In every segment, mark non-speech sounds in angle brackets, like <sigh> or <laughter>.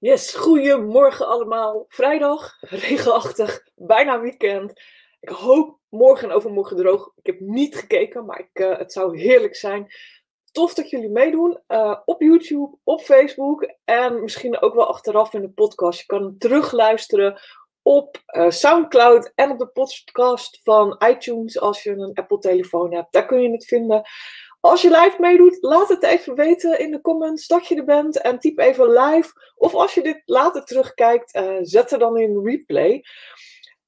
Yes, goedemorgen allemaal. Vrijdag, <laughs> regenachtig, bijna weekend. Ik hoop morgen en overmorgen droog. Ik heb niet gekeken, maar ik, uh, het zou heerlijk zijn. Tof dat jullie meedoen uh, op YouTube, op Facebook en misschien ook wel achteraf in de podcast. Je kan terugluisteren op uh, Soundcloud en op de podcast van iTunes als je een Apple-telefoon hebt. Daar kun je het vinden. Als je live meedoet, laat het even weten in de comments dat je er bent en typ even live. Of als je dit later terugkijkt, uh, zet er dan in replay.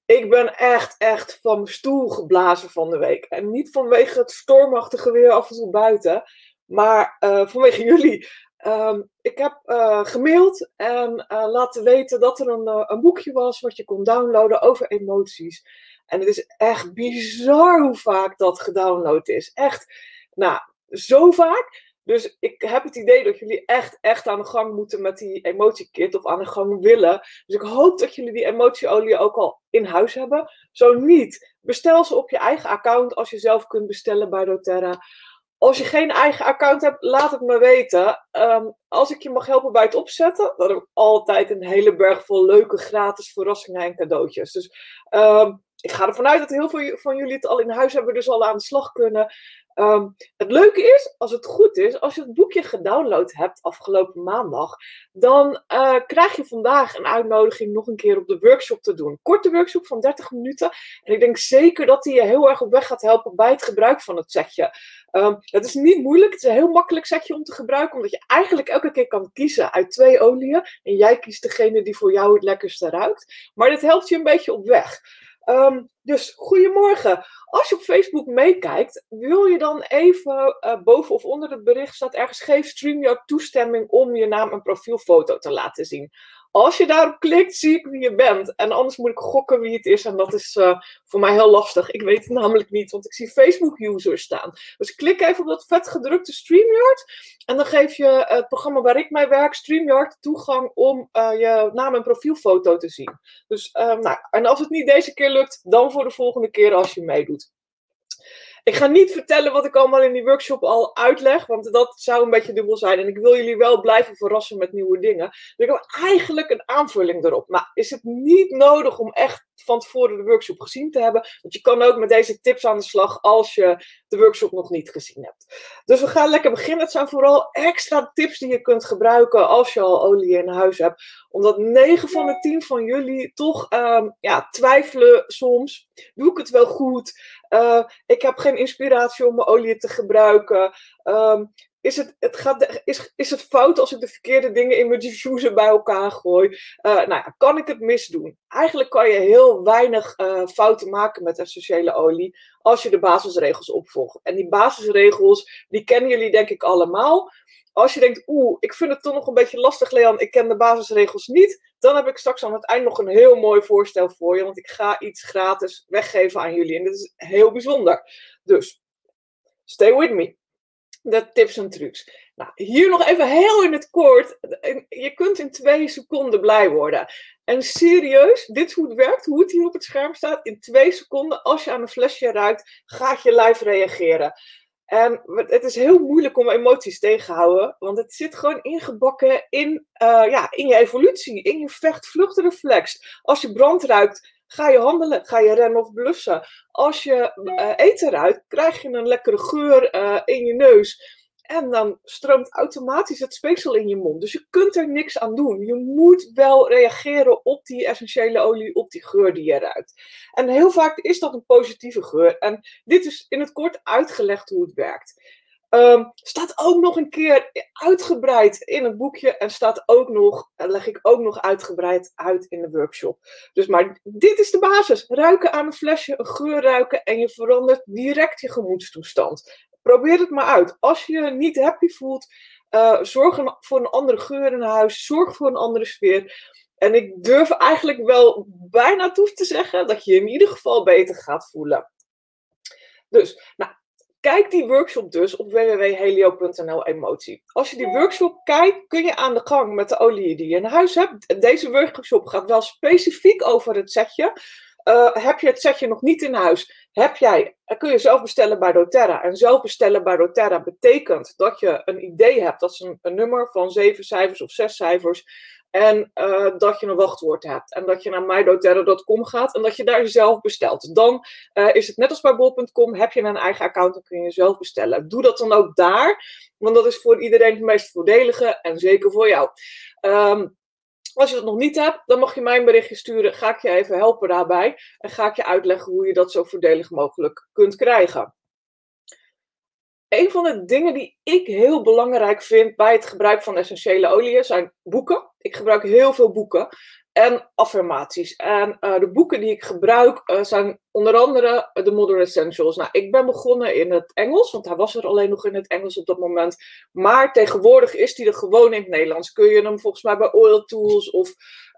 Ik ben echt, echt van stoel geblazen van de week. En niet vanwege het stormachtige weer af en toe buiten, maar uh, vanwege <laughs> jullie. Um, ik heb uh, gemaild en laten weten dat er een, een boekje was wat je kon downloaden over emoties. En het is echt bizar hoe vaak dat gedownload is. Echt nou, zo vaak. Dus ik heb het idee dat jullie echt, echt aan de gang moeten met die emotiekit of aan de gang willen. Dus ik hoop dat jullie die emotieolie ook al in huis hebben. Zo niet, bestel ze op je eigen account als je zelf kunt bestellen bij doTERRA. Als je geen eigen account hebt, laat het me weten. Um, als ik je mag helpen bij het opzetten, dan heb ik altijd een hele berg vol leuke gratis verrassingen en cadeautjes. Dus um, ik ga ervan uit dat heel veel van jullie het al in huis hebben, dus al aan de slag kunnen. Um, het leuke is, als het goed is, als je het boekje gedownload hebt afgelopen maandag, dan uh, krijg je vandaag een uitnodiging nog een keer op de workshop te doen. Korte workshop van 30 minuten. En ik denk zeker dat die je heel erg op weg gaat helpen bij het gebruik van het setje. Um, het is niet moeilijk, het is een heel makkelijk setje om te gebruiken, omdat je eigenlijk elke keer kan kiezen uit twee oliën. En jij kiest degene die voor jou het lekkerste ruikt. Maar dit helpt je een beetje op weg. Um, dus goedemorgen. Als je op Facebook meekijkt, wil je dan even uh, boven of onder het bericht staat ergens geef StreamYard toestemming om je naam en profielfoto te laten zien. Als je daarop klikt, zie ik wie je bent. En anders moet ik gokken wie het is. En dat is uh, voor mij heel lastig. Ik weet het namelijk niet, want ik zie Facebook-users staan. Dus klik even op dat vet gedrukte StreamYard. En dan geef je het programma waar ik mee werk, StreamYard, toegang om uh, je naam en profielfoto te zien. Dus, uh, nou, en als het niet deze keer lukt, dan voor de volgende keer als je meedoet. Ik ga niet vertellen wat ik allemaal in die workshop al uitleg, want dat zou een beetje dubbel zijn. En ik wil jullie wel blijven verrassen met nieuwe dingen. Dus ik heb eigenlijk een aanvulling erop. Maar is het niet nodig om echt van tevoren de workshop gezien te hebben? Want je kan ook met deze tips aan de slag als je de workshop nog niet gezien hebt. Dus we gaan lekker beginnen. Het zijn vooral extra tips die je kunt gebruiken als je al olie in huis hebt. Omdat 9 van de 10 van jullie toch um, ja, twijfelen soms. Doe ik het wel goed? Uh, ik heb geen inspiratie om mijn olie te gebruiken. Um, is het, het gaat, is, is het fout als ik de verkeerde dingen in mijn diffuser bij elkaar gooi? Uh, nou ja, kan ik het misdoen? Eigenlijk kan je heel weinig uh, fouten maken met essentiële olie als je de basisregels opvolgt. En die basisregels, die kennen jullie denk ik allemaal als je denkt, oeh, ik vind het toch nog een beetje lastig, Leon, ik ken de basisregels niet, dan heb ik straks aan het eind nog een heel mooi voorstel voor je, want ik ga iets gratis weggeven aan jullie. En dat is heel bijzonder. Dus, stay with me. De tips en trucs. Nou, hier nog even heel in het kort. Je kunt in twee seconden blij worden. En serieus, dit is hoe het werkt, hoe het hier op het scherm staat. In twee seconden, als je aan een flesje ruikt, gaat je lijf reageren. En het is heel moeilijk om emoties tegen te houden, want het zit gewoon ingebakken in, uh, ja, in je evolutie, in je vecht-vluchtreflex. Als je brand ruikt, ga je handelen, ga je rennen of blussen. Als je uh, eten ruikt, krijg je een lekkere geur uh, in je neus. En dan stroomt automatisch het speeksel in je mond. Dus je kunt er niks aan doen. Je moet wel reageren op die essentiële olie, op die geur die je ruikt. En heel vaak is dat een positieve geur. En dit is in het kort uitgelegd hoe het werkt. Um, staat ook nog een keer uitgebreid in het boekje en staat ook nog, leg ik ook nog uitgebreid uit in de workshop. Dus maar dit is de basis. Ruiken aan een flesje, een geur ruiken en je verandert direct je gemoedstoestand probeer het maar uit. Als je je niet happy voelt, uh, zorg voor een andere geur in huis. Zorg voor een andere sfeer. En ik durf eigenlijk wel bijna toe te zeggen dat je je in ieder geval beter gaat voelen. Dus, nou, kijk die workshop dus op www.helio.nl emotie. Als je die workshop kijkt, kun je aan de gang met de olie die je in huis hebt. Deze workshop gaat wel specifiek over het setje. Uh, heb je het setje nog niet in huis? Heb jij, kun je zelf bestellen bij doTERRA. En zelf bestellen bij doTERRA betekent dat je een idee hebt. Dat is een, een nummer van zeven cijfers of zes cijfers. En uh, dat je een wachtwoord hebt. En dat je naar mydoterra.com gaat en dat je daar zelf bestelt. Dan uh, is het net als bij bol.com, heb je een eigen account, dan kun je zelf bestellen. Doe dat dan ook daar, want dat is voor iedereen het meest voordelige en zeker voor jou. Um, als je dat nog niet hebt, dan mag je mij een berichtje sturen. Ga ik je even helpen daarbij. En ga ik je uitleggen hoe je dat zo voordelig mogelijk kunt krijgen. Een van de dingen die ik heel belangrijk vind bij het gebruik van essentiële oliën zijn boeken. Ik gebruik heel veel boeken en affirmaties. En uh, de boeken die ik gebruik uh, zijn onder andere de Modern Essentials. Nou, ik ben begonnen in het Engels, want hij was er alleen nog in het Engels op dat moment. Maar tegenwoordig is hij er gewoon in het Nederlands. Kun je hem volgens mij bij Oil Tools of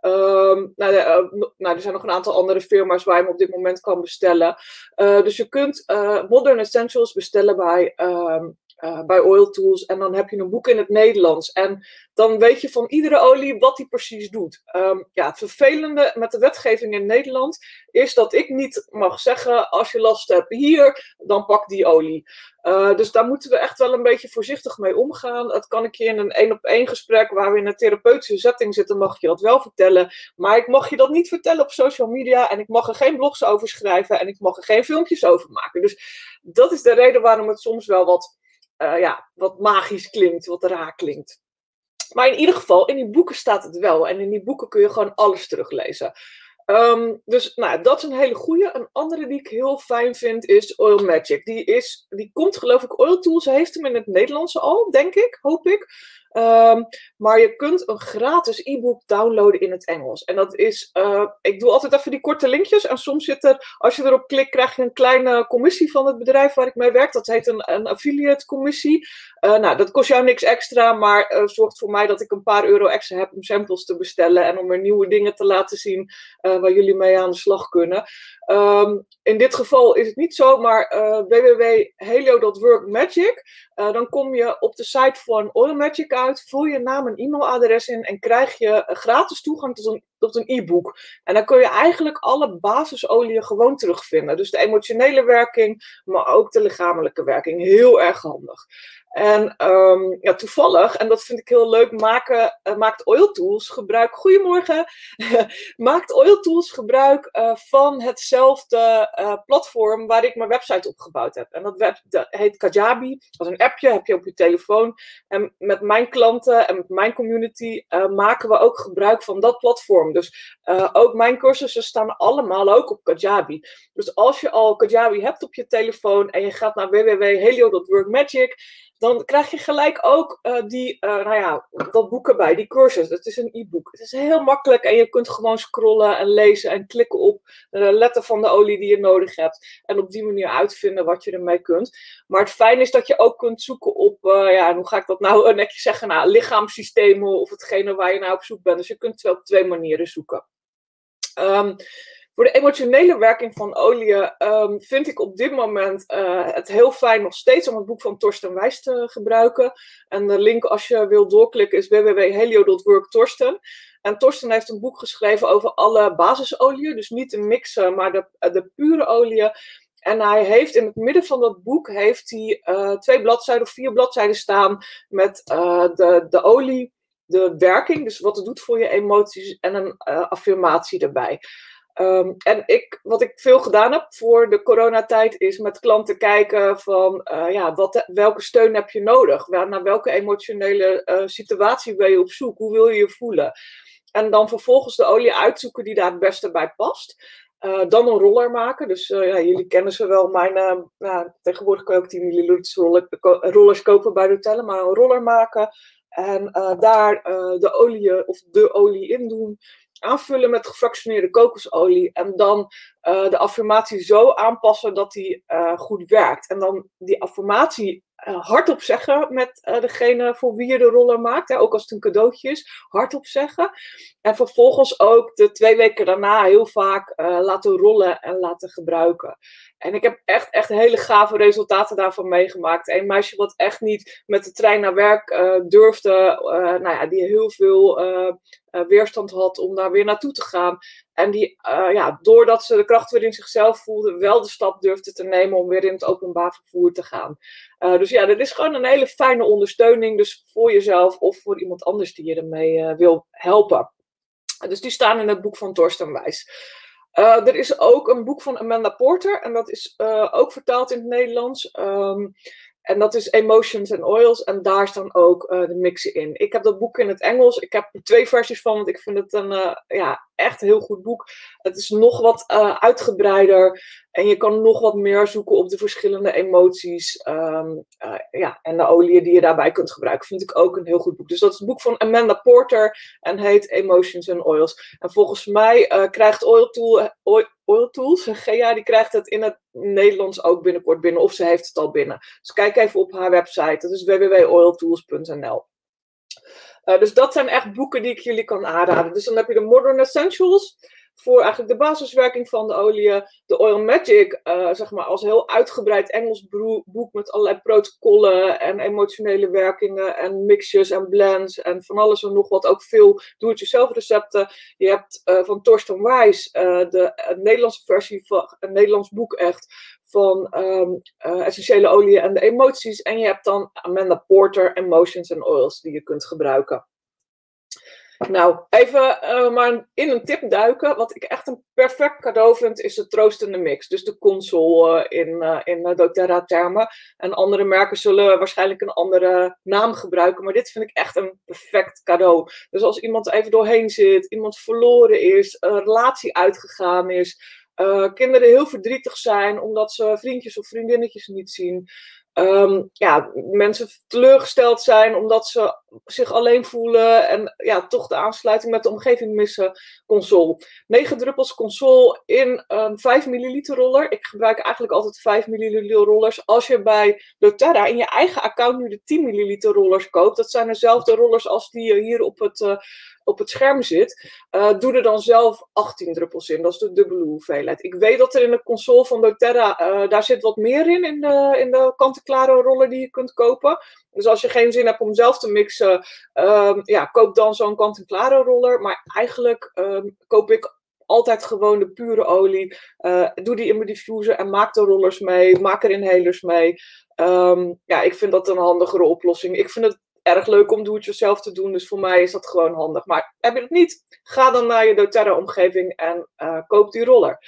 Um, nou, de, uh, nou, er zijn nog een aantal andere firma's waar je hem op dit moment kan bestellen. Uh, dus je kunt uh, Modern Essentials bestellen bij um, uh, bij Oil Tools. En dan heb je een boek in het Nederlands. En dan weet je van iedere olie wat die precies doet. Um, ja, het vervelende met de wetgeving in Nederland is dat ik niet mag zeggen: als je last hebt hier, dan pak die olie. Uh, dus daar moeten we echt wel een beetje voorzichtig mee omgaan. Dat kan ik je in een één op één gesprek waar we in een therapeutische setting zitten, mag je dat wel vertellen. Maar ik mag je dat niet vertellen op social media. En ik mag er geen blogs over schrijven. En ik mag er geen filmpjes over maken. Dus dat is de reden waarom het soms wel wat uh, ja, wat magisch klinkt, wat raar klinkt. Maar in ieder geval, in die boeken staat het wel. En in die boeken kun je gewoon alles teruglezen. Um, dus nou, dat is een hele goede. Een andere die ik heel fijn vind is Oil Magic. Die, is, die komt geloof ik, Oil Tools heeft hem in het Nederlands al, denk ik, hoop ik. Um, maar je kunt een gratis e-book downloaden in het Engels. En dat is, uh, ik doe altijd even die korte linkjes. En soms zit er, als je erop klikt, krijg je een kleine commissie van het bedrijf waar ik mee werk. Dat heet een, een affiliate commissie. Uh, nou, dat kost jou niks extra, maar uh, zorgt voor mij dat ik een paar euro extra heb om samples te bestellen. En om er nieuwe dingen te laten zien waar jullie mee aan de slag kunnen. Um, in dit geval is het niet zo, maar www.helio.workmagic. Uh, dan kom je op de site van Oil Magic uit, vul je naam en e-mailadres in en krijg je gratis toegang tot een tot een e-book. En dan kun je eigenlijk alle basisolieën gewoon terugvinden. Dus de emotionele werking, maar ook de lichamelijke werking. Heel erg handig. En um, ja, toevallig, en dat vind ik heel leuk, maken, uh, maakt Oil Tools gebruik. Goedemorgen! <laughs> maakt Oil Tools gebruik uh, van hetzelfde uh, platform waar ik mijn website op gebouwd heb. En dat, web, dat heet Kajabi. Dat is een appje, heb je op je telefoon. En met mijn klanten en met mijn community maken we ook gebruik van dat platform. Dus uh, ook mijn cursussen staan allemaal ook op Kajabi. Dus als je al Kajabi hebt op je telefoon en je gaat naar www.helio.workmagic, dan krijg je gelijk ook uh, die, uh, nou ja, dat boek erbij, die cursus. Het is een e-book. Het is heel makkelijk en je kunt gewoon scrollen en lezen en klikken op de letter van de olie die je nodig hebt. En op die manier uitvinden wat je ermee kunt. Maar het fijn is dat je ook kunt zoeken op, ja, hoe ga ik dat nou <laughs> netjes zeggen, nou, lichaamssystemen of hetgene waar je nou op zoek bent. Dus je kunt wel op twee manieren zoeken. Um, voor de emotionele werking van olie um, vind ik op dit moment uh, het heel fijn nog steeds om het boek van Torsten Wijs te gebruiken. En de link als je wilt doorklikken is www.helio.work En Torsten heeft een boek geschreven over alle basisolieën. Dus niet de mixen, maar de, de pure oliën. En hij heeft in het midden van dat boek heeft hij, uh, twee bladzijden of vier bladzijden staan met uh, de, de olie, de werking, dus wat het doet voor je emoties en een affirmatie erbij. Um, en ik, wat ik veel gedaan heb voor de coronatijd is met klanten kijken van uh, ja, wat, welke steun heb je nodig? Naar welke emotionele uh, situatie ben je op zoek? Hoe wil je je voelen? En dan vervolgens de olie uitzoeken die daar het beste bij past. Uh, dan een roller maken. Dus ja, jullie kennen ze wel. Mijn, tegenwoordig kan je ook 10 milliliter rollers kopen bij de tellen. Maar een roller maken. En daar de olie of de olie in doen aanvullen met gefractioneerde kokosolie en dan uh, de affirmatie zo aanpassen dat die uh, goed werkt. En dan die affirmatie hardop zeggen met degene voor wie je de roller maakt, ook als het een cadeautje is, hardop zeggen. En vervolgens ook de twee weken daarna heel vaak laten rollen en laten gebruiken. En ik heb echt, echt hele gave resultaten daarvan meegemaakt. Een meisje wat echt niet met de trein naar werk durfde, nou ja, die heel veel weerstand had om daar weer naartoe te gaan. En die, ja, doordat ze de kracht weer in zichzelf voelde, wel de stap durfde te nemen om weer in het openbaar vervoer te gaan. Dus ja, dit is gewoon een hele fijne ondersteuning. Dus voor jezelf of voor iemand anders die je ermee wil helpen. Dus die staan in het boek van Torsten Wijs. er is ook een boek van Amanda Porter en dat is ook vertaald in het Nederlands. Um, en dat is Emotions and Oils. En daar staan ook uh, de mixen in. Ik heb dat boek in het Engels. Ik heb er twee versies van, want ik vind het een uh, ja, echt heel goed boek. Het is nog wat uh, uitgebreider. En je kan nog wat meer zoeken op de verschillende emoties. Um, ja, en de oliën die je daarbij kunt gebruiken. Vind ik ook een heel goed boek. Dus dat is het boek van Amanda Porter. En heet Emotions and Oils. En volgens mij krijgt Oil Tool, Oil, Oil Tools, Gea, die krijgt het in het Nederlands ook binnenkort binnen. Of ze heeft het al binnen. Dus kijk even op haar website. Dat is www.oiltools.nl. Uh, dus dat zijn echt boeken die ik jullie kan aanraden. Dus dan heb je de Modern Essentials voor eigenlijk de basiswerking van de olie. De Oil Magic, uh, zeg maar, als heel uitgebreid Engels boek met allerlei protocollen en emotionele werkingen en mixjes en blends en van alles en nog wat. Ook veel doe-het-jezelf recepten. Je hebt uh, van Torsten Wijs uh, de Nederlandse versie van een Nederlands boek echt van um, essentiële oliën en de emoties. En je hebt dan Amanda Porter, Emotions and Oils, die je kunt gebruiken. Nou, even uh, maar in een tip duiken. Wat ik echt een perfect cadeau vind, is de troostende mix. Dus de console uh, in, uh, in doTERRA termen. En andere merken zullen waarschijnlijk een andere naam gebruiken. Maar dit vind ik echt een perfect cadeau. Dus als iemand even doorheen zit, iemand verloren is, een relatie uitgegaan is. kinderen heel verdrietig zijn omdat ze vriendjes of vriendinnetjes niet zien. Um, ja, mensen teleurgesteld zijn omdat ze zich alleen voelen en ja, toch de aansluiting met de omgeving missen. Console. 9 druppels console in een 5 milliliter roller. Ik gebruik eigenlijk altijd 5 milliliter rollers. Als je bij doTERRA in je eigen account nu de 10 milliliter rollers koopt, dat zijn dezelfde rollers als die hier op het, uh, op het scherm zit. Uh, doe er dan zelf 18 druppels in. Dat is de dubbele hoeveelheid. Ik weet dat er in de console van doTERRA, uh, daar zit wat meer in, in de, in de kant-en-klare roller die je kunt kopen. Dus als je geen zin hebt om zelf te mixen, um, ja, koop dan zo'n kant-en-klare roller. Maar eigenlijk um, koop ik altijd gewoon de pure olie. Uh, doe die in mijn diffuser en maak de rollers mee. Maak er inhalers mee. Um, ja, ik vind dat een handigere oplossing. Ik vind het erg leuk om doe-het-jezelf te doen. Dus voor mij is dat gewoon handig. Maar heb je het niet? Ga dan naar je doTERRA-omgeving en uh, koop die roller.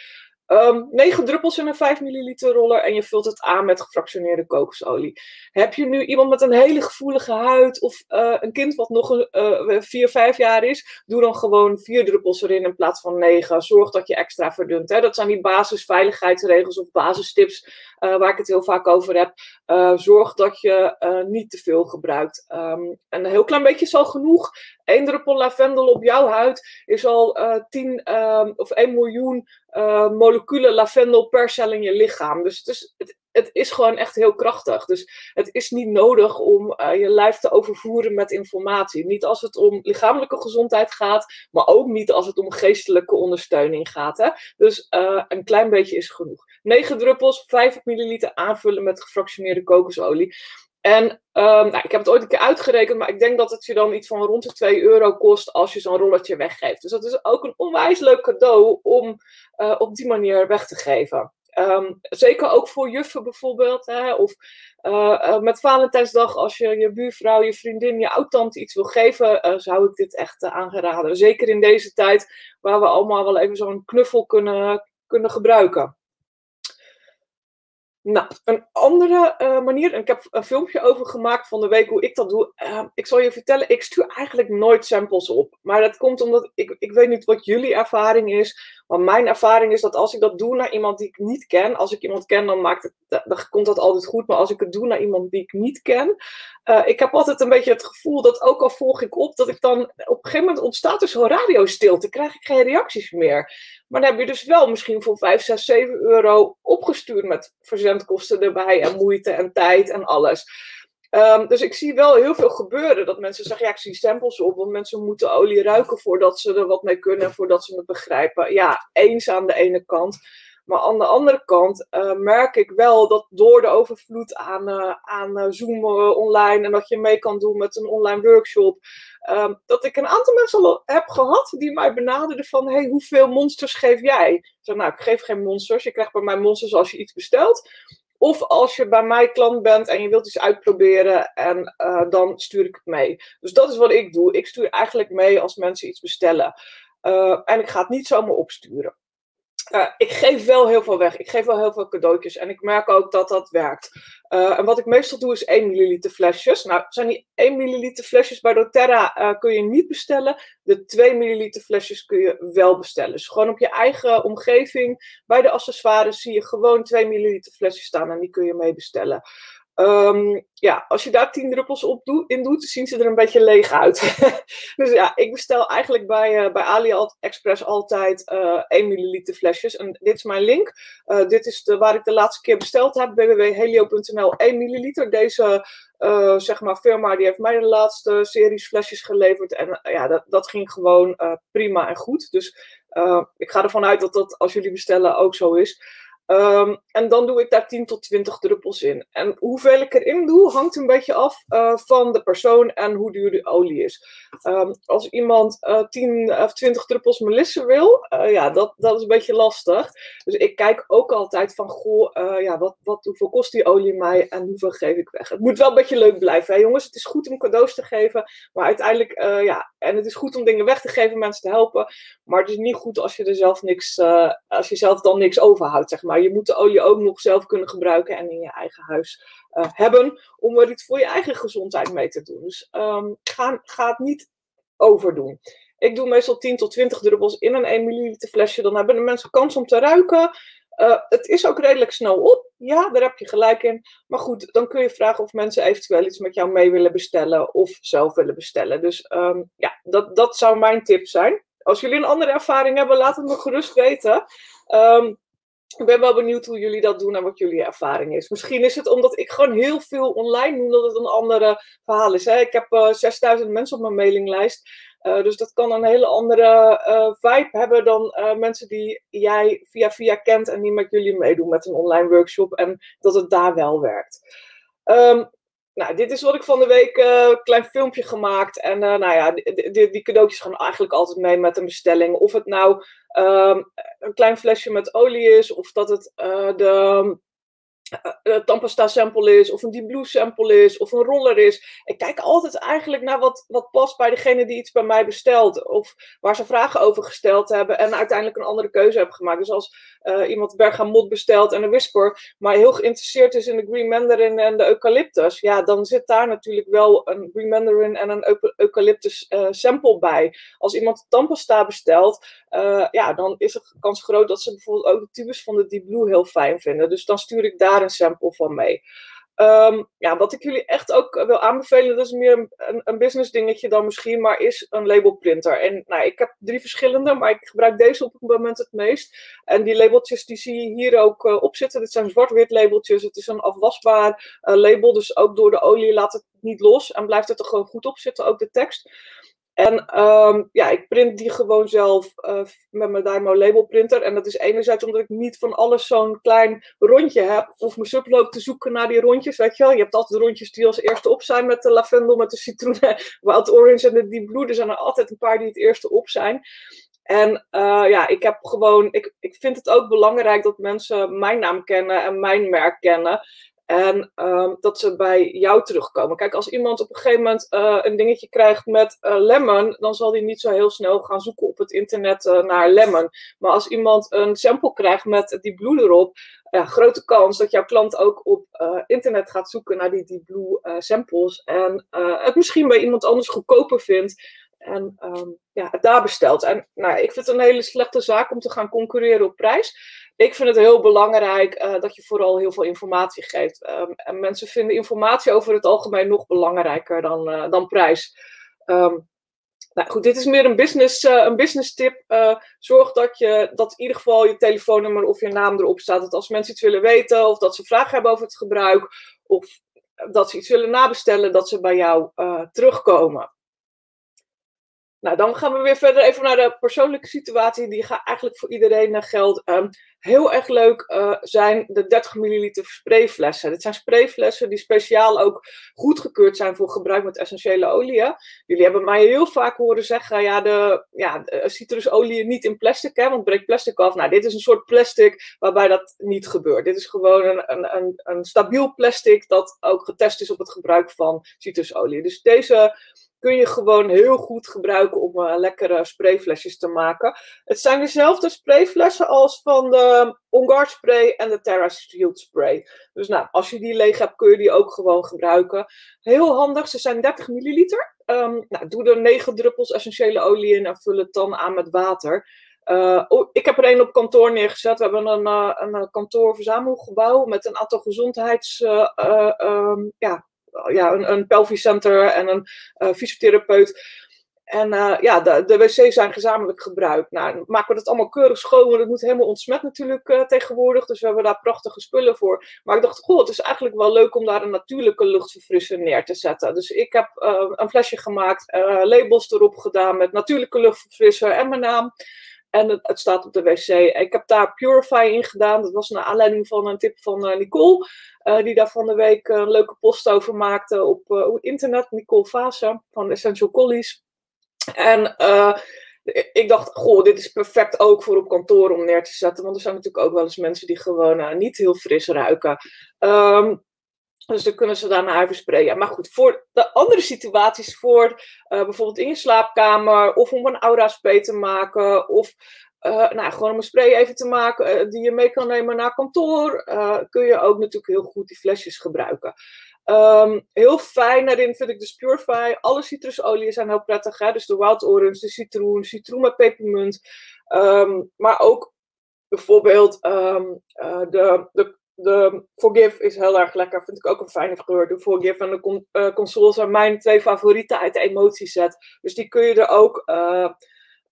Um, ehm, 9 druppels in een 5 milliliter roller en je vult het aan met gefractioneerde kokosolie. Heb je nu iemand met een hele gevoelige huid of uh, een kind wat nog uh, 4, 5 jaar is, doe dan gewoon 4 druppels erin in plaats van 9. Zorg dat je extra verdunt. Hè. Dat zijn die basisveiligheidsregels of basistips uh, waar ik het heel vaak over heb. Uh, zorg dat je niet te veel gebruikt. Um, een heel klein beetje is al genoeg. 1 druppel lavendel op jouw huid is al 10 ehm, of 1 miljoen uh, moleculen lavendel per cel in je lichaam. Dus het is, het, het is gewoon echt heel krachtig. Dus het is niet nodig om uh, je lijf te overvoeren met informatie. Niet als het om lichamelijke gezondheid gaat, maar ook niet als het om geestelijke ondersteuning gaat. Hè? Dus uh, een klein beetje is genoeg. 9 druppels, 5 milliliter aanvullen met gefractioneerde kokosolie. En um, nou, ik heb het ooit een keer uitgerekend, maar ik denk dat het je dan iets van rond de 2 euro kost als je zo'n rolletje weggeeft. Dus dat is ook een onwijs leuk cadeau om uh, op die manier weg te geven. Um, zeker ook voor juffen bijvoorbeeld. Hè, of uh, uh, met Valentijnsdag, als je je buurvrouw, je vriendin, je oud-tante iets wil geven, zou ik dit echt aangeraden. Zeker in deze tijd waar we allemaal wel even zo'n knuffel kunnen, kunnen gebruiken. Nou, een andere uh, manier, ik heb een filmpje over gemaakt van de week hoe ik dat doe. Uh, ik zal je vertellen, ik stuur eigenlijk nooit samples op. Maar dat komt omdat ik, ik weet niet wat jullie ervaring is. Maar mijn ervaring is dat als ik dat doe naar iemand die ik niet ken, als ik iemand ken, dan, maakt het, dan komt dat altijd goed. Maar als ik het doe naar iemand die ik niet ken, uh, ik heb altijd een beetje het gevoel dat ook al volg ik op, dat ik dan op een gegeven moment ontstaat er zo'n radiostilte, krijg ik geen reacties meer. Maar dan heb je dus wel misschien voor 5, 6, 7 euro opgestuurd met verzendkosten erbij en moeite en tijd en alles. Um, dus ik zie wel heel veel gebeuren dat mensen zeggen, ja, ik zie stempels op, want mensen moeten olie ruiken voordat ze er wat mee kunnen, voordat ze het begrijpen. Ja, eens aan de ene kant. Maar aan de andere kant uh, merk ik wel dat door de overvloed aan, uh, aan uh, Zoom online en dat je mee kan doen met een online workshop, ehm, dat ik een aantal mensen heb gehad die mij benaderden van, hey, hoeveel monsters geef jij? Ik zeg, nou, ik geef geen monsters. Je krijgt bij mij monsters als je iets bestelt. Of als je bij mij klant bent en je wilt iets uitproberen en dan stuur ik het mee. Dus dat is wat ik doe. Ik stuur eigenlijk mee als mensen iets bestellen. En ik ga het niet zomaar opsturen. Uh, ik geef wel heel veel weg. Ik geef wel heel veel cadeautjes. En ik merk ook dat dat werkt. Uh, en wat ik meestal doe is 1 milliliter flesjes. Nou, zijn die 1 milliliter flesjes bij doTERRA uh, kun je niet bestellen. De 2 milliliter flesjes kun je wel bestellen. Dus gewoon op je eigen omgeving, bij de accessoires, zie je gewoon 2 milliliter flesjes staan. En die kun je mee bestellen. Um, ja, als je daar 10 druppels op doet, in doet, zien ze er een beetje leeg uit. <laughs> dus ja, ik bestel eigenlijk bij, uh, bij AliExpress altijd uh, 1 milliliter flesjes. En dit is mijn link. Uh, dit is de, waar ik de laatste keer besteld heb. www.helio.nl 1 milliliter. Deze zeg maar, firma die heeft mij de laatste series flesjes geleverd. En ja, dat, dat ging gewoon prima en goed. Dus ik ga ervan uit dat dat als jullie bestellen ook zo is. Um, en dan doe ik daar 10 tot 20 druppels in. En hoeveel ik erin doe, hangt een beetje af uh, van de persoon en hoe duur de olie is. Um, als iemand uh, 10 of 20 druppels melisse wil, uh, ja, dat, dat is een beetje lastig. Dus ik kijk ook altijd van, goh, ja, wat, wat, hoeveel kost die olie mij en hoeveel geef ik weg? Het moet wel een beetje leuk blijven, hè, jongens. Het is goed om cadeaus te geven, maar uiteindelijk, ja, en het is goed om dingen weg te geven, mensen te helpen. Maar het is niet goed als je er zelf niks, als je zelf dan niks overhoudt, zeg maar. Je moet de olie ook nog zelf kunnen gebruiken en in je eigen huis uh, hebben om er iets voor je eigen gezondheid mee te doen. Dus um, ga, ga het niet overdoen. Ik doe meestal 10 tot 20 druppels in een 1 milliliter flesje. Dan hebben de mensen kans om te ruiken. Uh, het is ook redelijk snel op. Ja, daar heb je gelijk in. Maar goed, dan kun je vragen of mensen eventueel iets met jou mee willen bestellen of zelf willen bestellen. Dus um, ja, dat, dat zou mijn tip zijn. Als jullie een andere ervaring hebben, laat het me gerust weten. Um, ik ben wel benieuwd hoe jullie dat doen en wat jullie ervaring is. Misschien is het omdat ik gewoon heel veel online doe, dat het een andere verhaal is. Hè? Ik heb uh, 6000 mensen op mijn mailinglijst. Uh, dus dat kan een hele andere uh, vibe hebben dan mensen die jij via via kent en die met jullie meedoen met een online workshop. En dat het daar wel werkt. Um, nou, dit is wat ik van de week een uh, klein filmpje gemaakt. En uh, nou ja, die, die, cadeautjes gaan eigenlijk altijd mee met een bestelling. Of het nou um, een klein flesje met olie is, of dat het uh, de een tandpasta sample is, of een deep blue sample is, of een roller is. Ik kijk altijd eigenlijk naar wat, wat past bij degene die iets bij mij bestelt. Of waar ze vragen over gesteld hebben en uiteindelijk een andere keuze hebben gemaakt. Dus als uh, iemand bergamot bestelt en een whisper, maar heel geïnteresseerd is in de green mandarin en de eucalyptus, ja, dan zit daar natuurlijk wel een green mandarin en een eucalyptus uh, sample bij. Als iemand tandpasta bestelt, uh, ja, dan is de kans groot dat ze bijvoorbeeld ook de tubus van de deep blue heel fijn vinden. Dus dan stuur ik daar een sample van mee. Um, ja, wat ik jullie echt ook wil aanbevelen, dat is meer een, een, business dingetje dan misschien, maar is een labelprinter. En nou, ik heb drie verschillende, maar ik gebruik deze op het moment het meest. En die labeltjes die zie je hier ook uh, op zitten. Dit zijn zwart-wit labeltjes. Het is een afwasbaar uh, label, dus ook door de olie laat het niet los en blijft het er gewoon goed op zitten, ook de tekst. En um, ja, ik print die gewoon zelf uh, met mijn Dymo label printer. En dat is enerzijds omdat ik niet van alles zo'n klein rondje heb. Of mijn subloop te zoeken naar die rondjes, weet je wel. Je hebt altijd rondjes die als eerste op zijn met de lavendel, met de citroen, <laughs> wild orange en de deep blue. Er zijn er altijd een paar die het eerste op zijn. En uh, ja, ik heb gewoon, ik, ik vind het ook belangrijk dat mensen mijn naam kennen en mijn merk kennen. En um, dat ze bij jou terugkomen. Kijk, als iemand op een gegeven moment uh, een dingetje krijgt met uh, lemon, dan zal die niet zo heel snel gaan zoeken op het internet uh, naar lemon. Maar als iemand een sample krijgt met die blue erop, ja, grote kans dat jouw klant ook op internet gaat zoeken naar die, die blue samples. En het misschien bij iemand anders goedkoper vindt. En um, ja, het daar bestelt. En nou, ik vind het een hele slechte zaak om te gaan concurreren op prijs ik vind het heel belangrijk uh, dat je vooral heel veel informatie geeft. Um, en mensen vinden informatie over het algemeen nog belangrijker dan, uh, dan prijs. Um, nou goed, dit is meer een business, uh, een business tip. zorg dat, je, dat in ieder geval je telefoonnummer of je naam erop staat. Dat als mensen iets willen weten of dat ze vragen hebben over het gebruik of dat ze iets willen nabestellen, dat ze bij jou terugkomen. Nou, dan gaan we weer verder even naar de persoonlijke situatie. Die gaat eigenlijk voor iedereen geldt. Um, heel erg leuk uh, zijn de 30 milliliter sprayflessen. Dit zijn sprayflessen die speciaal ook goedgekeurd zijn voor gebruik met essentiële oliën. Jullie hebben mij heel vaak horen zeggen, ja, de, ja, de citrusolie niet in plastic, hè, want breekt plastic af. Nou, dit is een soort plastic waarbij dat niet gebeurt. Dit is gewoon een, een, een stabiel plastic dat ook getest is op het gebruik van citrusolie. Dus deze kun je gewoon heel goed gebruiken om uh, lekkere sprayflesjes te maken. Het zijn dezelfde sprayflessen als van de On spray en de Terra Shield spray. Dus nou, als je die leeg hebt, kun je die ook gewoon gebruiken. Heel handig, ze zijn 30 milliliter. Um, nou, doe er 9 druppels essentiële olie in en vul het dan aan met water. Uh, oh, ik heb er een op kantoor neergezet. We hebben een, uh, een kantoorverzamelgebouw met een aantal gezondheids... Um, ja, ja, een, een pelvic center en een uh, fysiotherapeut. En uh, ja, de, de wc's zijn gezamenlijk gebruikt. Nou, maken we dat allemaal keurig schoon, want het moet helemaal ontsmet natuurlijk uh, tegenwoordig. Dus we hebben daar prachtige spullen voor. Maar ik dacht, goh, het is eigenlijk wel leuk om daar een natuurlijke luchtverfrisser neer te zetten. Dus ik heb een flesje gemaakt, labels erop gedaan met natuurlijke luchtverfrisser en mijn naam. En het, staat op de wc. Ik heb daar Purify in gedaan. Dat was naar aanleiding van een tip van uh, Nicole. Uh, die daar van de week een leuke post over maakte op, op internet. Nicole Vasa van Essential Collies. En ik dacht, goh, dit is perfect ook voor op kantoor om neer te zetten. Want er zijn natuurlijk ook wel eens mensen die gewoon niet heel fris ruiken. Um, dus dan kunnen ze daarna even sprayen. Maar goed, voor de andere situaties, voor uh, bijvoorbeeld in je slaapkamer, of om een aura-spray te maken, of uh, nou, gewoon om een spray even te maken uh, die je mee kan nemen naar kantoor, kun je ook natuurlijk heel goed die flesjes gebruiken. Um, heel fijn daarin vind ik de Purify. Alle citrusolieën zijn heel prettig. Hè? Dus de wild orange, de citroen, citroen met pepermunt. Um, maar ook bijvoorbeeld um, de, de de Forgive is heel erg lekker. Vind ik ook een fijne kleur. De Forgive en de con uh, console zijn mijn twee favorieten uit de emotieset. Dus die kun je er ook uh,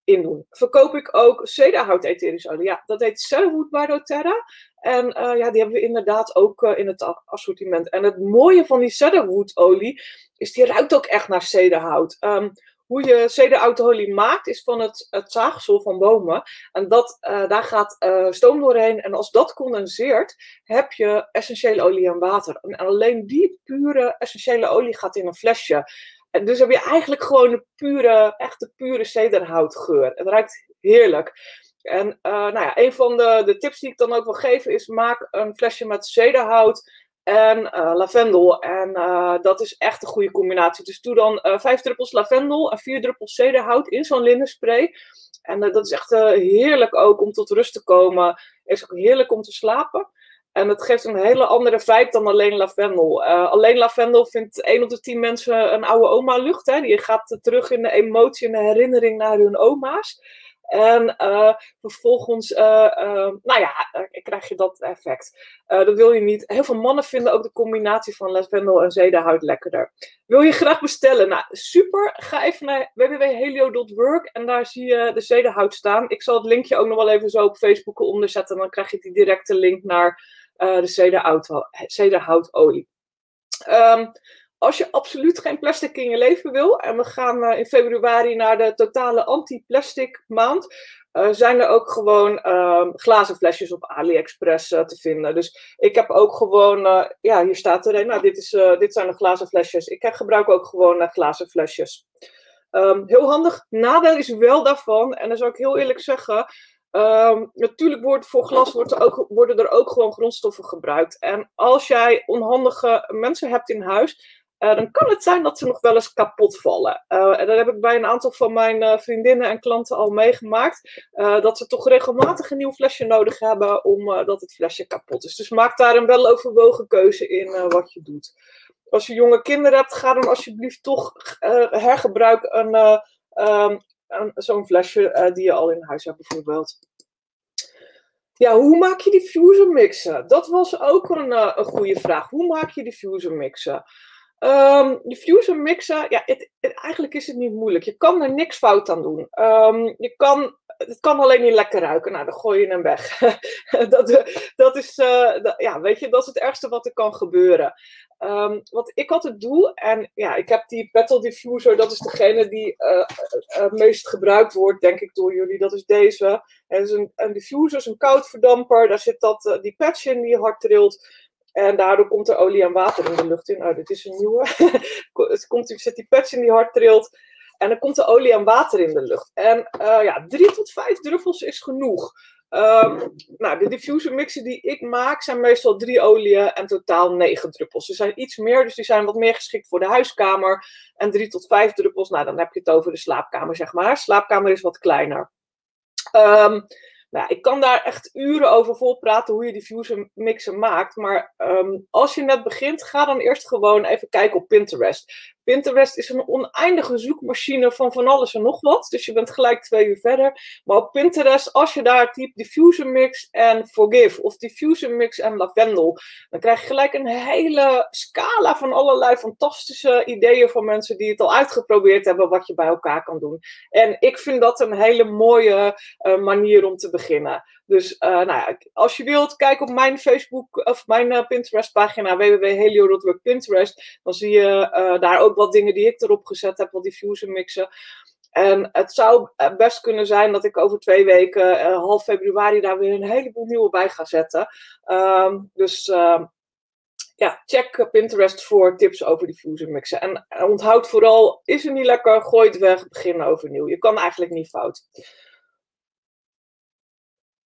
in doen. Verkoop ik ook cedarhout etherische olie. Ja, dat heet Cedarwood by doTERRA. En uh, ja, die hebben we inderdaad ook in het assortiment. En het mooie van die cedarwood olie is die ruikt ook echt naar cedarhout. Um, hoe je cederautolie maakt, is van het, het zaagsel van bomen. En dat, uh, daar gaat uh, stoom doorheen. En als dat condenseert, heb je essentiële olie en water. En alleen die pure essentiële olie gaat in een flesje. En dus heb je eigenlijk gewoon een pure, echte pure cederhoutgeur. Het ruikt heerlijk. En uh, nou ja, een van de, de tips die ik dan ook wil geven is: maak een flesje met cederhout en uh, lavendel. En uh, dat is echt een goede combinatie. Dus doe dan uh, vijf druppels lavendel en vier druppels cederhout in zo'n linnenspray. En dat is echt heerlijk ook om tot rust te komen. Is ook heerlijk om te slapen. En het geeft een hele andere vibe dan alleen lavendel. alleen lavendel vindt 1 op de 10 mensen een oude oma lucht. Hè? Die gaat terug in de emotie en de herinnering naar hun oma's. En uh, vervolgens, uh, uh, nou ja, krijg je dat effect. dat wil je niet. Heel veel mannen vinden ook de combinatie van lavendel en zedenhout lekkerder. Wil je graag bestellen? Nou, super. Ga even naar www.helio.work en daar zie je de zedenhout staan. Ik zal het linkje ook nog wel even zo op Facebook onderzetten. Dan krijg je die directe link naar de zedenhoutolie. Um, als je absoluut geen plastic in je leven wil, en we gaan uh, in februari naar de totale anti-plastic maand, uh, zijn er ook gewoon uh, glazen flesjes op AliExpress uh, te vinden. Dus ik heb ook gewoon, ja, hier staat er een, nou, dit, is, dit zijn de glazen flesjes. Ik gebruik ook gewoon glazen flesjes. Um, heel handig. Nadeel is wel daarvan, en dan zou ik heel eerlijk zeggen, Um, natuurlijk wordt voor glas wordt er ook, worden er ook gewoon grondstoffen gebruikt. En als jij onhandige mensen hebt in huis, uh, dan kan het zijn dat ze nog wel eens kapot vallen. Uh, en dat heb ik bij een aantal van mijn uh, vriendinnen en klanten al meegemaakt. dat ze toch regelmatig een nieuw flesje nodig hebben omdat het flesje kapot is. Dus maak daar een weloverwogen keuze in wat je doet. Als je jonge kinderen hebt, ga dan alsjeblieft toch hergebruik een, um, zo'n flesje die je al in huis hebt bijvoorbeeld. Ja, hoe maak je die fusion mixen? Dat was ook een, een goede vraag. Hoe maak je die fusion mixen? Um, diffuser mixen, ja, het, eigenlijk is het niet moeilijk. Je kan er niks fout aan doen. Um, je kan, het kan alleen niet lekker ruiken. Nou, dan gooi je hem weg. <laughs> dat, dat, is, dat, ja, weet je, dat is het ergste wat er kan gebeuren. Um, wat ik altijd doe, en ja, ik heb die petal diffuser, dat is degene die uh, uh, meest gebruikt wordt, denk ik, door jullie. Dat is deze. Het is een, een diffuser, is een koudverdamper. Daar zit dat, die patch in die hard trilt. En daardoor komt er olie en water in de lucht in. Oh, dit is een nieuwe. <laughs> het komt, zit die patch in die hard trilt. En dan komt er olie en water in de lucht. En uh, ja, drie tot vijf druppels is genoeg. Um, nou, de diffuser mixen die ik maak zijn meestal drie oliën en totaal negen druppels. Ze zijn iets meer, dus die zijn wat meer geschikt voor de huiskamer. En drie tot vijf druppels, nou dan heb je het over de slaapkamer, zeg maar. Slaapkamer is wat kleiner. Um, nou, ik kan daar echt uren over volpraten hoe je diffuser mixen maakt. Maar um, als je net begint, ga dan eerst gewoon even kijken op Pinterest. Pinterest is een oneindige zoekmachine van van alles en nog wat. Dus je bent gelijk twee uur verder. Maar op Pinterest, als je daar typt diffuser mix en forgive of diffuser mix en lavendel, dan krijg je gelijk een hele scala van allerlei fantastisge ideeën van mensen die het al uitgeprobeerd hebben wat je bij elkaar kan doen. En ik vind dat een hele mooie uh, manier om te beginnen. Dus uh, nou ja, als je wilt, kijk op mijn Facebook of mijn uh, Pinterest pagina www.helio.work Dan zie je daar ook wat dingen die ik erop gezet heb, wat diffuser mixen. En het zou best kunnen zijn dat ik over twee weken, half februari, daar weer een heleboel nieuwe bij ga zetten. Um, dus ehm, ja, check Pinterest voor tips over diffuser mixen. En onthoud vooral, is er niet lekker, gooi het weg, begin overnieuw. Je kan eigenlijk niet fout.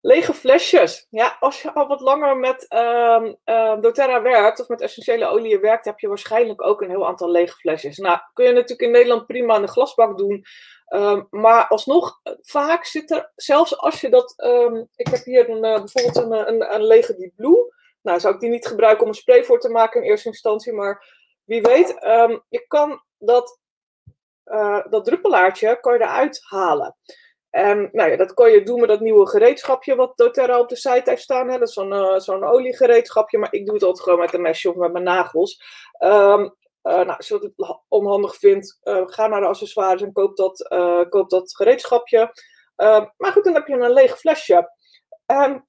Lege flesjes. Ja, als je al wat langer met uh, doTERRA werkt of met essentiële oliën werkt, heb je waarschijnlijk ook een heel aantal lege flesjes. Nou, kun je natuurlijk in Nederland prima in de glasbak doen. Um, maar alsnog, vaak zit er, zelfs als je dat. Um, ik heb hier een, uh, bijvoorbeeld een, een, lege Deep Blue. Nou, zou ik die niet gebruiken om een spray voor te maken in eerste instantie. Maar wie weet, je kan dat, uh, dat druppelaartje kan je eruit halen. En nou ja, dat kon je doen met dat nieuwe gereedschapje wat doTERRA op de site heeft staan. Hè? Dat is zo'n uh, oliegereedschapje, maar ik doe het altijd gewoon met een mesje of met mijn nagels. Um, uh, nou, als je het onhandig vindt, uh, ga naar de accessoires en koop dat, koop dat gereedschapje. Ehm, maar goed, dan heb je een leeg flesje. En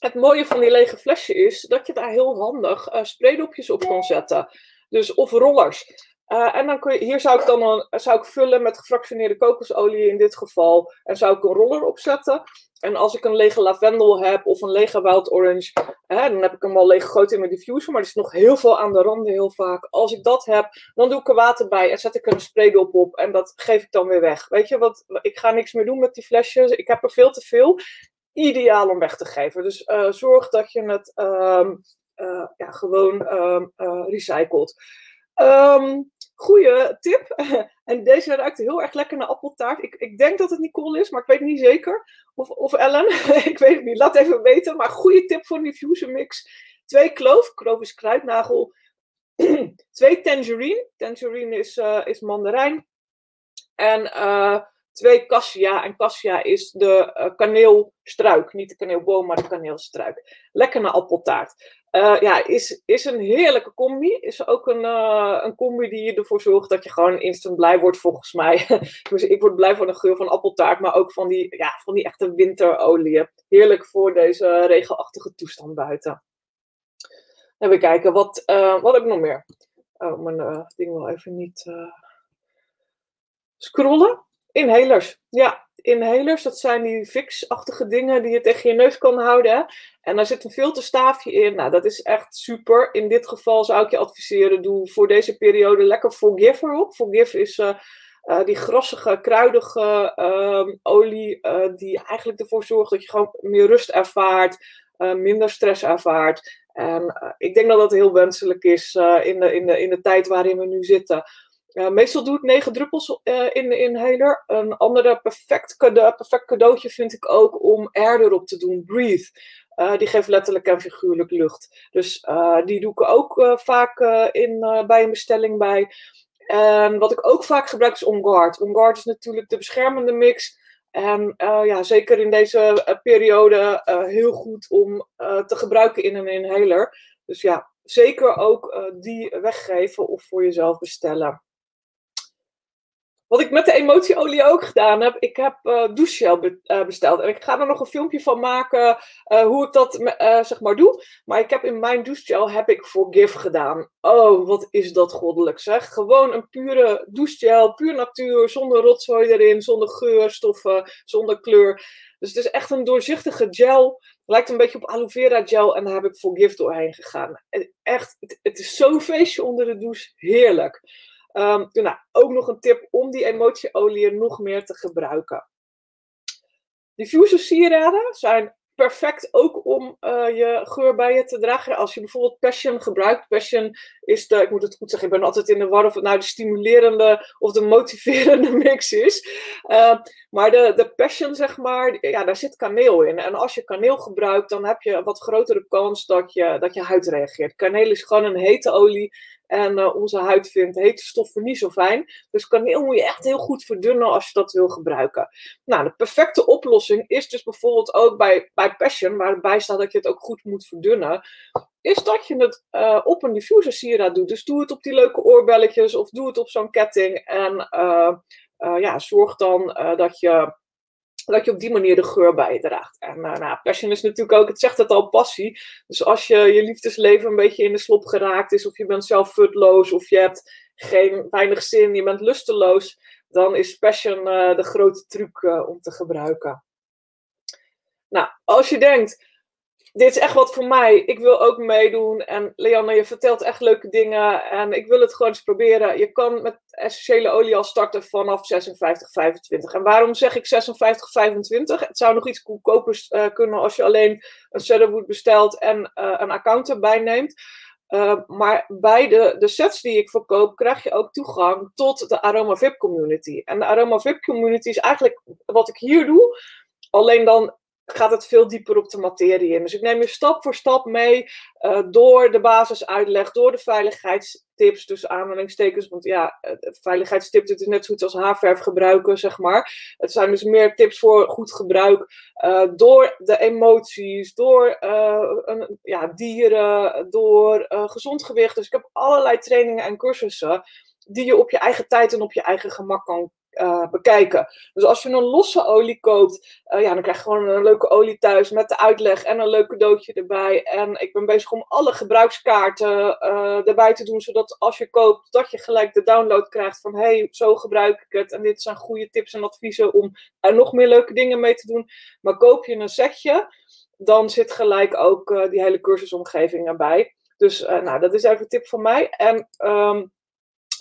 het mooie van die lege flesje is dat je daar heel handig spraydopjes op kan zetten. Dus, of rollers. Uh, en dan kun je, hier zou ik dan een, zou ik vullen met gefractioneerde kokosolie in dit geval. En zou ik een roller opzetten. En als ik een lege lavendel heb of een lege wild orange, hè, dan heb ik hem al leeg gegooid in mijn diffuser. Maar er is nog heel veel aan de randen heel vaak. Als ik dat heb, dan doe ik er water bij en zet ik er een spraydop op. En dat geef ik dan weer weg. Weet je, wat, ik ga niks meer doen met die flesjes. Ik heb er veel te veel. Ideaal om weg te geven. Dus uh, zorg dat je het um, uh, ja, gewoon um, recycelt. Um, Goeie tip. <laughs> En deze ruikt heel erg lekker naar appeltaart. Ik, ik denk dat het Nicole is, maar ik weet niet zeker. Of, of Ellen. <laughs> ik weet het niet. Laat even weten. Maar goede tip voor een diffuser mix. Twee kloof. Kloof is kruidnagel. <clears throat> Twee tangerine. Tangerine is, uh, is mandarijn. En uh, twee cassia. En cassia is de uh, kaneelstruik. Niet de kaneelboom, maar de kaneelstruik. Lekker naar appeltaart. Uh, ja, is, is een heerlijke combi. Is ook een, uh, een combi die ervoor zorgt dat je gewoon instant blij wordt, volgens mij. <laughs> dus ik word blij van de geur van appeltaart, maar ook van die, ja, van die echte winterolie. Heerlijk voor deze regenachtige toestand buiten. Even kijken, wat, uh, wat heb ik nog meer? Oh, mijn ding wil even niet scrollen. Inhalers. Ja, inhalers, dat zijn die fix-achtige dingen die je tegen je neus kan houden. En daar zit een filterstaafje in. Nou, dat is echt super. In dit geval zou ik je adviseren, doe voor deze periode lekker Forgive erop. Forgive is uh, uh, die grassige, kruidige uh, olie uh, die eigenlijk ervoor zorgt dat je gewoon meer rust ervaart, minder stress ervaart. En ik denk dat dat heel wenselijk is in, de, in, de, in de tijd waarin we nu zitten. Meestal doe ik 9 druppels uh, in de inhaler. Een andere perfect, perfect cadeautje vind ik ook om air erop te doen. Breathe. Uh, die geeft letterlijk en figuurlijk lucht. Dus die doe ik ook vaak in, bij een bestelling bij. En wat ik ook vaak gebruik is On Guard. On Guard is natuurlijk de beschermende mix. En ja, zeker in deze periode heel goed om te gebruiken in een inhaler. Dus ja, zeker ook die weggeven of voor jezelf bestellen. Wat ik met de emotieolie ook gedaan heb, ik heb uh, douchegel eh, besteld. En ik ga er nog een filmpje van maken uh, hoe ik dat zeg maar doe. Maar ik heb in mijn douchegel heb ik Forgive gedaan. Oh, wat is dat goddelijk zeg. Gewoon een pure douchegel, puur natuur, zonder rotzooi erin, zonder geurstoffen, zonder kleur. Dus het is echt een doorzichtige gel. Lijkt een beetje op aloe vera gel en daar heb ik Forgive doorheen gegaan. Echt, het, het is zo'n feestje onder de douche. Heerlijk. Um, nou, ook nog een tip om die emotieolie nog meer te gebruiken. Diffuser sieraden zijn perfect ook om uh, je geur bij je te dragen. Als je bijvoorbeeld Passion gebruikt. Passion is de, ik moet het goed zeggen, ik ben altijd in de war of het nou de stimulerende of de motiverende <laughs> mix is. Uh, maar de, de Passion, zeg maar, ja, daar zit kaneel in. En als je kaneel gebruikt, dan heb je een wat grotere kans dat je, dat je huid reageert. Kaneel is gewoon een hete olie en uh, onze huid vindt hete stoffen niet zo fijn. Dus kaneel moet je echt heel goed verdunnen als je dat wil gebruiken. Nou, de perfecte oplossing is dus bijvoorbeeld ook bij, bij Passion, waar erbij staat dat je het ook goed moet verdunnen. Is dat je het uh, op een diffuser sieraad doet. Dus doe het op die leuke oorbelletjes of doe het op zo'n ketting. En uh, ja, zorg dan dat je dat je op die manier de geur bijdraagt. En uh, nou, passion is natuurlijk ook, het zegt het al, passie. Dus als je je liefdesleven een beetje in de slop geraakt is, of je bent zelf futloos, of je hebt geen weinig zin, je bent lusteloos, dan is passion uh, de grote truc uh, om te gebruiken. Nou, als je denkt, dit is echt wat voor mij. Ik wil ook meedoen. En Leanne, je vertelt echt leuke dingen. En ik wil het gewoon eens proberen. Je kan met essentiële olie al starten vanaf 56,25. En waarom zeg ik 56,25? Het zou nog iets goedkoper uh, kunnen als je alleen een cedarwood bestelt en uh, een account erbij neemt. Uh, maar bij de, de sets die ik verkoop, krijg je ook toegang tot de Aroma VIP community. En de Aroma VIP community is eigenlijk wat ik hier doe. Alleen dan gaat het veel dieper op de materie in. Dus ik neem je stap voor stap mee uh, door de basisuitleg, door de veiligheidstips, tussen aanhalingstekens. Want ja, veiligheidstips, het is net zo goed als haarverf gebruiken, zeg maar. Het zijn dus meer tips voor goed gebruik. Uh, door de emoties, door een, ja, dieren, door gezond gewicht. Dus ik heb allerlei trainingen en cursussen die je op je eigen tijd en op je eigen gemak kan uh, bekijken. Dus als je een losse olie koopt, uh, ja, dan krijg je gewoon een leuke olie thuis met de uitleg en een leuk cadeautje erbij. En ik ben bezig om alle gebruikskaarten uh, erbij te doen, zodat als je koopt, dat je gelijk de download krijgt van hey, zo gebruik ik het. En dit zijn goede tips en adviezen om er nog meer leuke dingen mee te doen. Maar koop je een setje, dan zit gelijk ook die hele cursusomgeving erbij. Dus nou, dat is even een tip van mij. En um,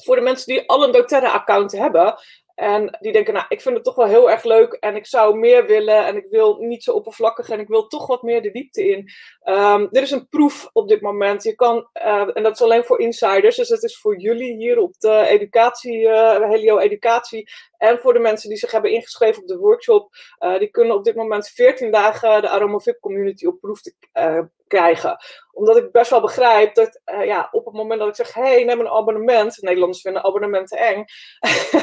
voor de mensen die al een doTERRA-account hebben, en die denken, nou, ik vind het toch wel heel erg leuk en ik zou meer willen en ik wil niet zo oppervlakkig en ik wil toch wat meer de diepte in. Um, er is een proef op dit moment. Je kan, uh, en dat is alleen voor insiders, dus dat is voor jullie hier op de educatie, uh, Helio Educatie. En voor de mensen die zich hebben ingeschreven op de workshop, uh, die kunnen op dit moment 14 dagen de Aroma VIP community op proef te, krijgen. Omdat ik best wel begrijp dat uh, ja, op het moment dat ik zeg: hey, neem een abonnement. Nederlanders vinden abonnementen eng.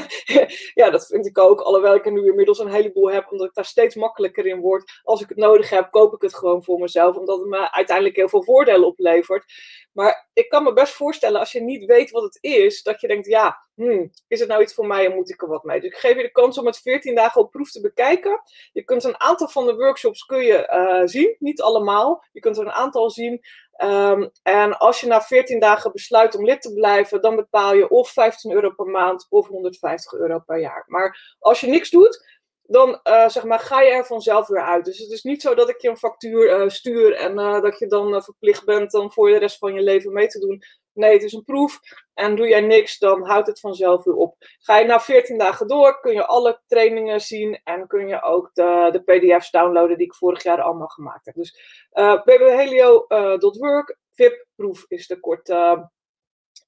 <laughs> ja, dat vind ik ook. Alhoewel ik er nu inmiddels een heleboel heb, omdat ik daar steeds makkelijker in word. Als ik het nodig heb, koop ik het gewoon voor mezelf. Omdat het me uiteindelijk heel veel voordelen oplevert. Maar ik kan me best voorstellen, als je niet weet wat het is, dat je denkt: ja, hmm, is het nou iets voor mij en moet ik er wat mee? Dus ik geef je de kans om het 14 dagen op proef te bekijken. Je kunt een aantal van de workshops kun je, uh, zien, niet allemaal. Je kunt er een aantal zien. Um, en als je na 14 dagen besluit om lid te blijven, dan betaal je of 15 euro per maand of 150 euro per jaar. Maar als je niks doet, dan uh, zeg maar, ga je er vanzelf weer uit. Dus het is niet zo dat ik je een factuur uh, stuur en uh, dat je dan verplicht bent om voor de rest van je leven mee te doen. Nee, het is een proef. En doe jij niks, dan houdt het vanzelf weer op. Ga je na 14 dagen door, kun je alle trainingen zien en kun je ook de, de pdf's downloaden die ik vorig jaar allemaal gemaakt heb. Dus uh, www.helio.work, VIP-proef is de korte,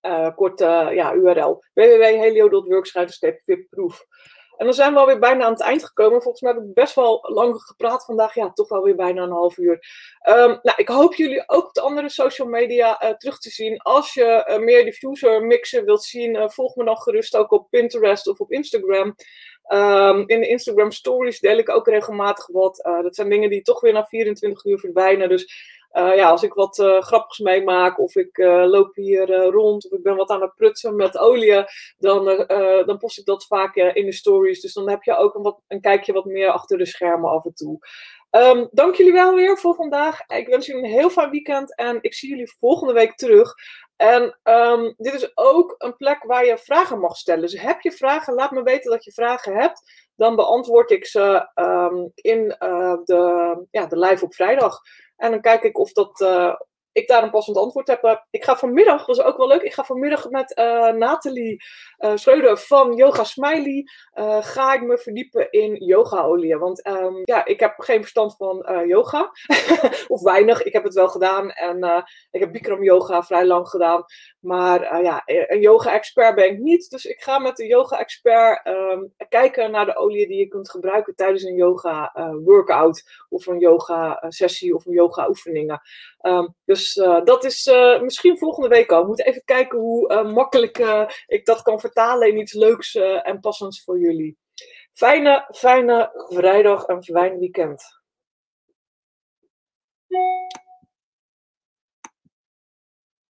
uh, korte ja, URL. www.helio.work, VIP-proef. En dan zijn we alweer bijna aan het eind gekomen. Volgens mij heb ik best wel lang gepraat vandaag. Ja, toch wel weer bijna een half uur. Um, nou, ik hoop jullie ook op de andere social media uh, terug te zien. Als je uh, meer diffuser mixen wilt zien, uh, volg me dan gerust ook op Pinterest of op Instagram. Um, in de Instagram stories deel ik ook regelmatig wat. dat zijn dingen die toch weer na 24 uur verdwijnen. Dus ja, als ik wat grappigs meemaak of ik loop hier rond of ik ben wat aan het prutsen met olie, dan, dan post ik dat vaak in de stories. Dus dan heb je ook een, wat, een kijkje wat meer achter de schermen af en toe. Um, dank jullie wel weer voor vandaag. Ik wens jullie een heel fijn weekend en ik zie jullie volgende week terug. En um, dit is ook een plek waar je vragen mag stellen. Dus heb je vragen, laat me weten dat je vragen hebt. Dan beantwoord ik ze um, in uh, de, ja, de live op vrijdag. En dan kijk ik of dat, uh, ik daar een passend antwoord heb. Eh, ik ga vanmiddag, dat is ook wel leuk, ik ga vanmiddag met uh, Nathalie uh, Schreuder van Yoga Smiley, ga ik me verdiepen in yogaolieën. Want um, ja, ik heb geen verstand van yoga, <laughs> of weinig. Ik heb het wel gedaan en ik heb Bikram yoga vrij lang gedaan. Maar ja, een yoga-expert ben ik niet. Dus ik ga met de yoga-expert um, kijken naar de oliën die je kunt gebruiken tijdens een yoga-workout, of een yoga-sessie of een yoga-oefeningen. Um, dus dat is misschien volgende week al. We moeten even kijken hoe makkelijk ik dat kan vertalen in iets leuks en passends voor jullie. Fijne, fijne vrijdag en fijn weekend.